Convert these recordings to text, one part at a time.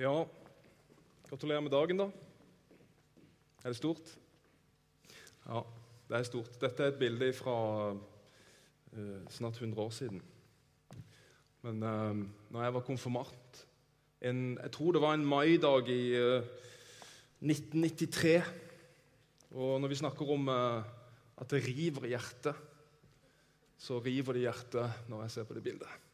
Ja, gratulerer med dagen, da. Er det stort? Ja, det er stort. Dette er et bilde fra uh, snart 100 år siden. Men uh, når jeg var konfirmant en, Jeg tror det var en maidag i uh, 1993. Og når vi snakker om uh, at det river i hjertet, så river det hjertet når jeg ser på det bildet.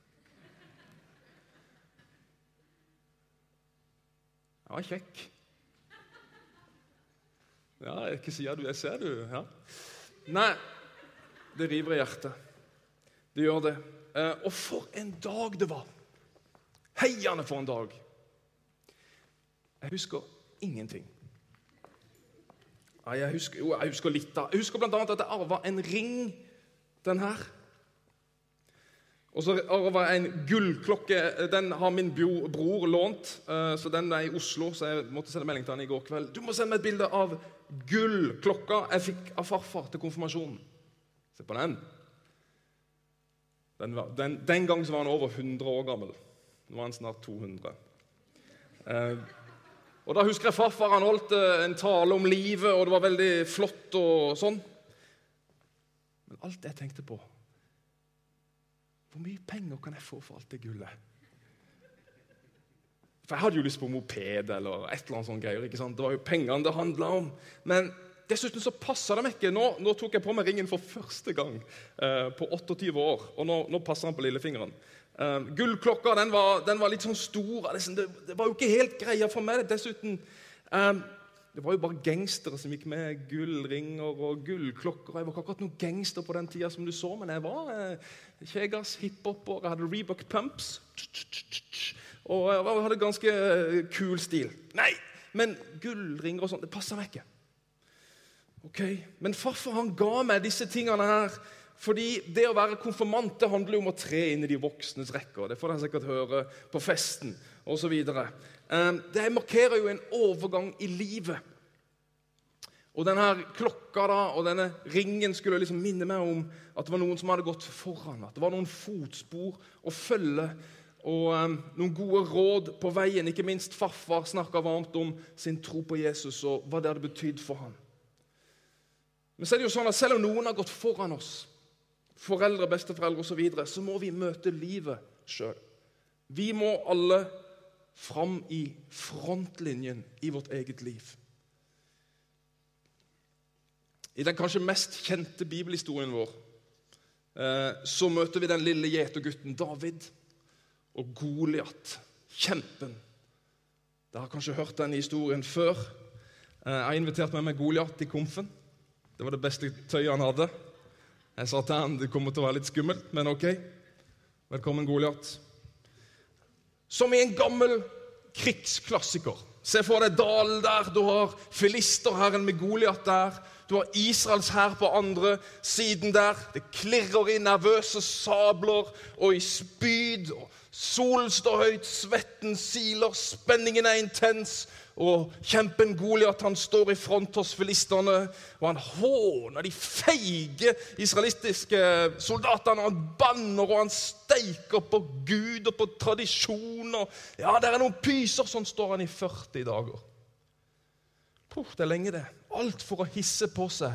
Ja, kjekk. Ja, ikke sier du. Jeg ser du. Ja. Nei, det river i hjertet. Det gjør det. Eh, og for en dag det var! Heiende for en dag! Jeg husker ingenting. Jeg husker, jo, jeg husker litt. da. Jeg husker bl.a. at jeg arva en ring. Den her. Og så arva jeg en gullklokke. Den har min bror lånt, eh, så den er i Oslo. Så jeg måtte sende melding til han i går kveld. Du må sende meg et bilde av gullklokka jeg fikk av farfar til konfirmasjonen. Se på den. Den, var, den, den gang var han over 100 år gammel. Nå er han snart 200. Eh, og Da husker jeg farfar han holdt eh, en tale om livet, og det var veldig flott. og sånn. Men alt jeg tenkte på hvor mye penger kan jeg få for alt det gullet? For Jeg hadde jo lyst på moped eller et eller annet sånt greier. ikke sant? Det var jo pengene det handla om. Men dessuten så passa de ikke. Nå, nå, tok jeg på meg ringen for første gang eh, på 28 år, og nå, nå passer den på lillefingeren. Eh, gullklokka den var, den var, litt sånn stor. Liksom, det, det, var jo ikke helt greia for meg. Dessuten eh, Det var jo bare gangstere som gikk med gullringer og gullklokker. Jeg var ikke akkurat noen gangster på den tida, som du så, men jeg var eh, kjegas hiphoper. Jeg hadde Rebook pumps. Og jeg hadde ganske eh, kul stil. Nei, men gullringer og sånt, det passa meg ikke. Ok, Men farfar han ga meg disse tingene her fordi det å være konfirmant det handler jo om å tre inn i de voksnes rekker. Det får dere sikkert høre på festen osv. Ehm, det markerer jo en overgang i livet. Og denne klokka da, og denne ringen skulle liksom minne meg om at det var noen som hadde gått foran. At det var noen fotspor å følge og um, noen gode råd på veien. Ikke minst farfar snakka varmt om sin tro på Jesus og hva det hadde betydd for ham. Men så er det jo sånn at selv om noen har gått foran oss, foreldre, besteforeldre osv., så, videre, så må vi møte livet sjøl. Vi må alle fram i frontlinjen i vårt eget liv. I den kanskje mest kjente bibelhistorien vår eh, så møter vi den lille gjetergutten David og Goliat, kjempen. Dere har kanskje hørt den historien før. Eh, jeg har invitert med meg Goliat i komfen. Det var det beste tøyet han hadde. Jeg sa til han det kommer til å være litt skummelt, men ok. Velkommen, Goliat. Som i en gammel krigsklassiker. Se for deg dalen der. Du har filisterherren med Goliat der. Du har Israels hær på andre siden der. Det klirrer i nervøse sabler og i spyd. og Solen står høyt, svetten siler, spenningen er intens. Og kjempen Goliat han står i front hos filistene, og han håner de feige israelistiske soldatene. Han banner og han steiker på Gud og på tradisjoner. Ja, det er noen pyser, sånn står han i 40 dager. Puh, det er lenge, det. Alt for å hisse på seg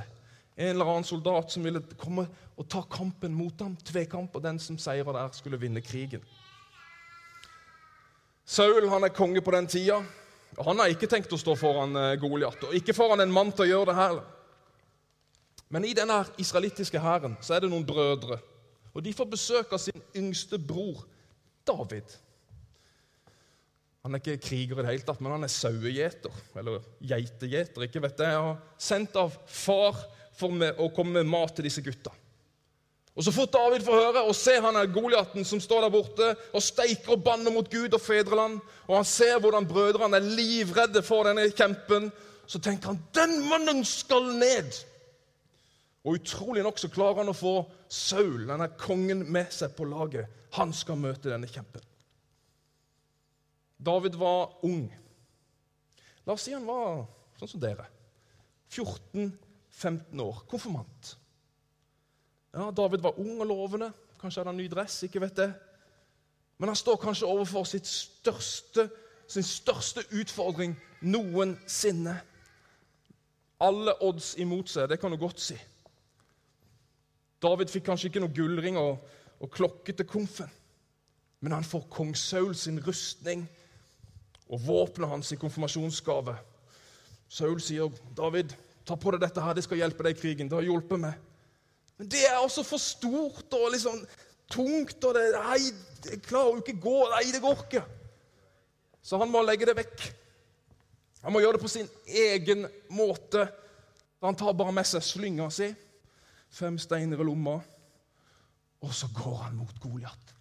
en eller annen soldat som ville komme og ta kampen mot ham. Tvekamp, og den som seirer der, skulle vinne krigen. Saul han er konge på den tida. og Han har ikke tenkt å stå foran eh, Goliat, og ikke foran en mann til å gjøre det her. Men i denne israelittiske hæren er det noen brødre. Og De får besøk av sin yngste bror David. Han er ikke kriger i det hele tatt, men han er sauegjeter. Eller geitegjeter. ikke vet jeg. og sendt av far for å komme med mat til disse gutta. Og Så fort David får høre og ser han er Goliaten som står der borte og steiker og banner mot Gud og fedreland, og han ser hvordan brødrene er livredde for denne kjempen, så tenker han den mannen skal ned. Og Utrolig nok så klarer han å få Saul, denne kongen, med seg på laget. Han skal møte denne kjempen. David var ung. La oss si han var sånn som dere. 14-15 år. Konfirmant. Ja, David var ung og lovende. Kanskje hadde han ny dress. ikke vet det. Men han står kanskje overfor største sin største utfordring noensinne. Alle odds imot seg, det kan du godt si. David fikk kanskje ikke noe gullring og, og klokke til komfen, men han får kong Saul sin rustning og våpenet hans i konfirmasjonsgave. Saul sier, 'David, ta på deg dette her, det skal hjelpe deg i krigen.' Det har hjulpet meg. Men det er også for stort og liksom tungt, og det, nei, jeg klarer jo ikke gå. Nei, det går ikke. Så han må legge det vekk. Han må gjøre det på sin egen måte. Han tar bare med seg slynga si, fem steiner i lomma, og så går han mot Goliat.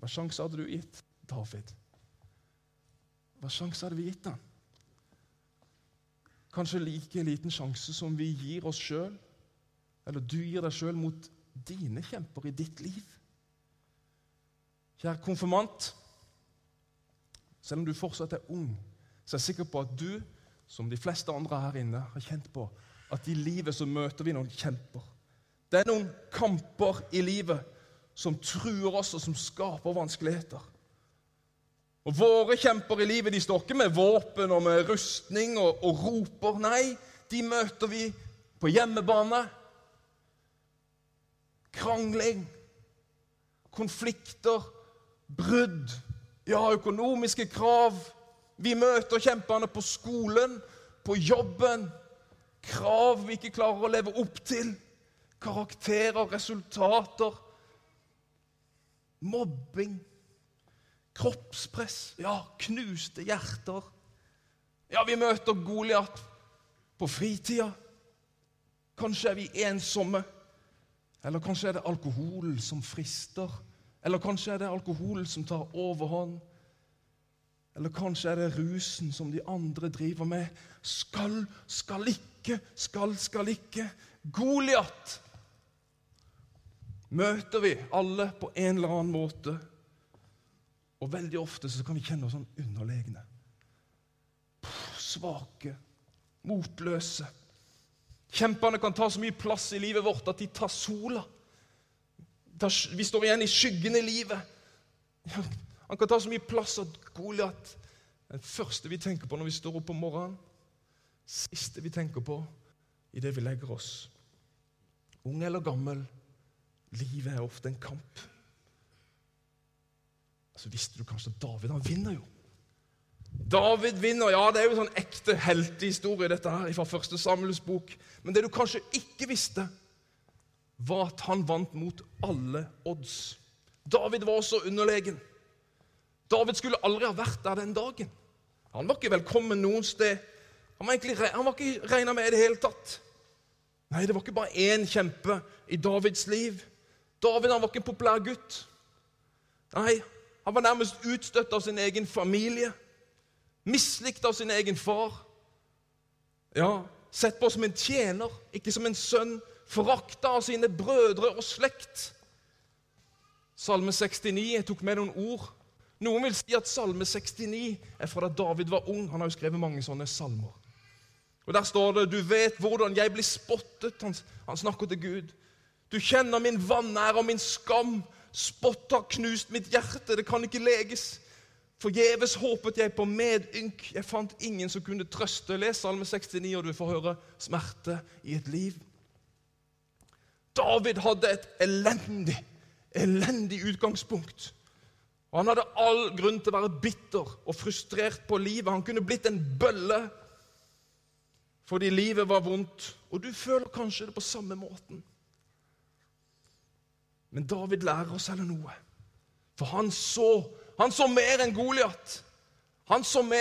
Hva sjanse hadde du gitt David? Hva sjanse hadde vi gitt ham? Kanskje like liten sjanse som vi gir oss sjøl, eller du gir deg sjøl mot dine kjemper i ditt liv. Kjære konfirmant, selv om du fortsatt er ung, så er jeg sikker på at du, som de fleste andre her inne, har kjent på at i livet så møter vi noen kjemper. Det er noen kamper i livet som truer oss, og som skaper vanskeligheter. Og Våre kjemper i livet de står ikke med våpen og med rustning og, og roper. Nei, de møter vi på hjemmebane. Krangling, konflikter, brudd, ja, økonomiske krav. Vi møter kjemperne på skolen, på jobben. Krav vi ikke klarer å leve opp til. Karakterer, resultater. Mobbing kroppspress, ja, knuste hjerter. Ja, vi møter Goliat på fritida. Kanskje er vi ensomme. Eller kanskje er det alkohol som frister. Eller kanskje er det alkohol som tar overhånd. Eller kanskje er det rusen som de andre driver med. Skal, skal ikke, skal, skal ikke. Goliat møter vi alle på en eller annen måte. Og veldig ofte så kan vi kjenne oss sånn underlegne. Svake, motløse. Kjempene kan ta så mye plass i livet vårt at de tar sola. Vi står igjen i skyggen i livet. Han kan ta så mye plass at Goliat Den det første vi tenker på når vi står opp om morgenen. Siste vi tenker på idet vi legger oss. Ung eller gammel, livet er ofte en kamp så visste du kanskje at David han vinner jo. David vinner. Ja, det er jo en sånn ekte heltehistorie, dette her, fra første Samuels bok. Men det du kanskje ikke visste, var at han vant mot alle odds. David var også underlegen. David skulle aldri ha vært der den dagen. Han var ikke velkommen noen sted. Han var, egentlig, han var ikke regna med i det hele tatt. Nei, det var ikke bare én kjempe i Davids liv. David han var ikke en populær gutt. Nei, han var nærmest utstøtt av sin egen familie, mislikt av sin egen far. Ja, Sett på som en tjener, ikke som en sønn, forakta av sine brødre og slekt. Salme 69 jeg tok med noen ord. Noen vil si at Salme 69 er fra da David var ung. Han har jo skrevet mange sånne salmer. Og Der står det 'Du vet hvordan jeg blir spottet'. Han, han snakker til Gud. 'Du kjenner min vanære og min skam'. Spott har knust mitt hjerte, det kan ikke leges. Forgjeves håpet jeg på medynk. Jeg fant ingen som kunne trøste. Les Salme 69, og du får høre smerte i et liv. David hadde et elendig, elendig utgangspunkt. Og Han hadde all grunn til å være bitter og frustrert på livet. Han kunne blitt en bølle fordi livet var vondt. Og du føler kanskje det på samme måten. Men David lærer oss heller noe. For han så han så mer enn Goliat. Han så mer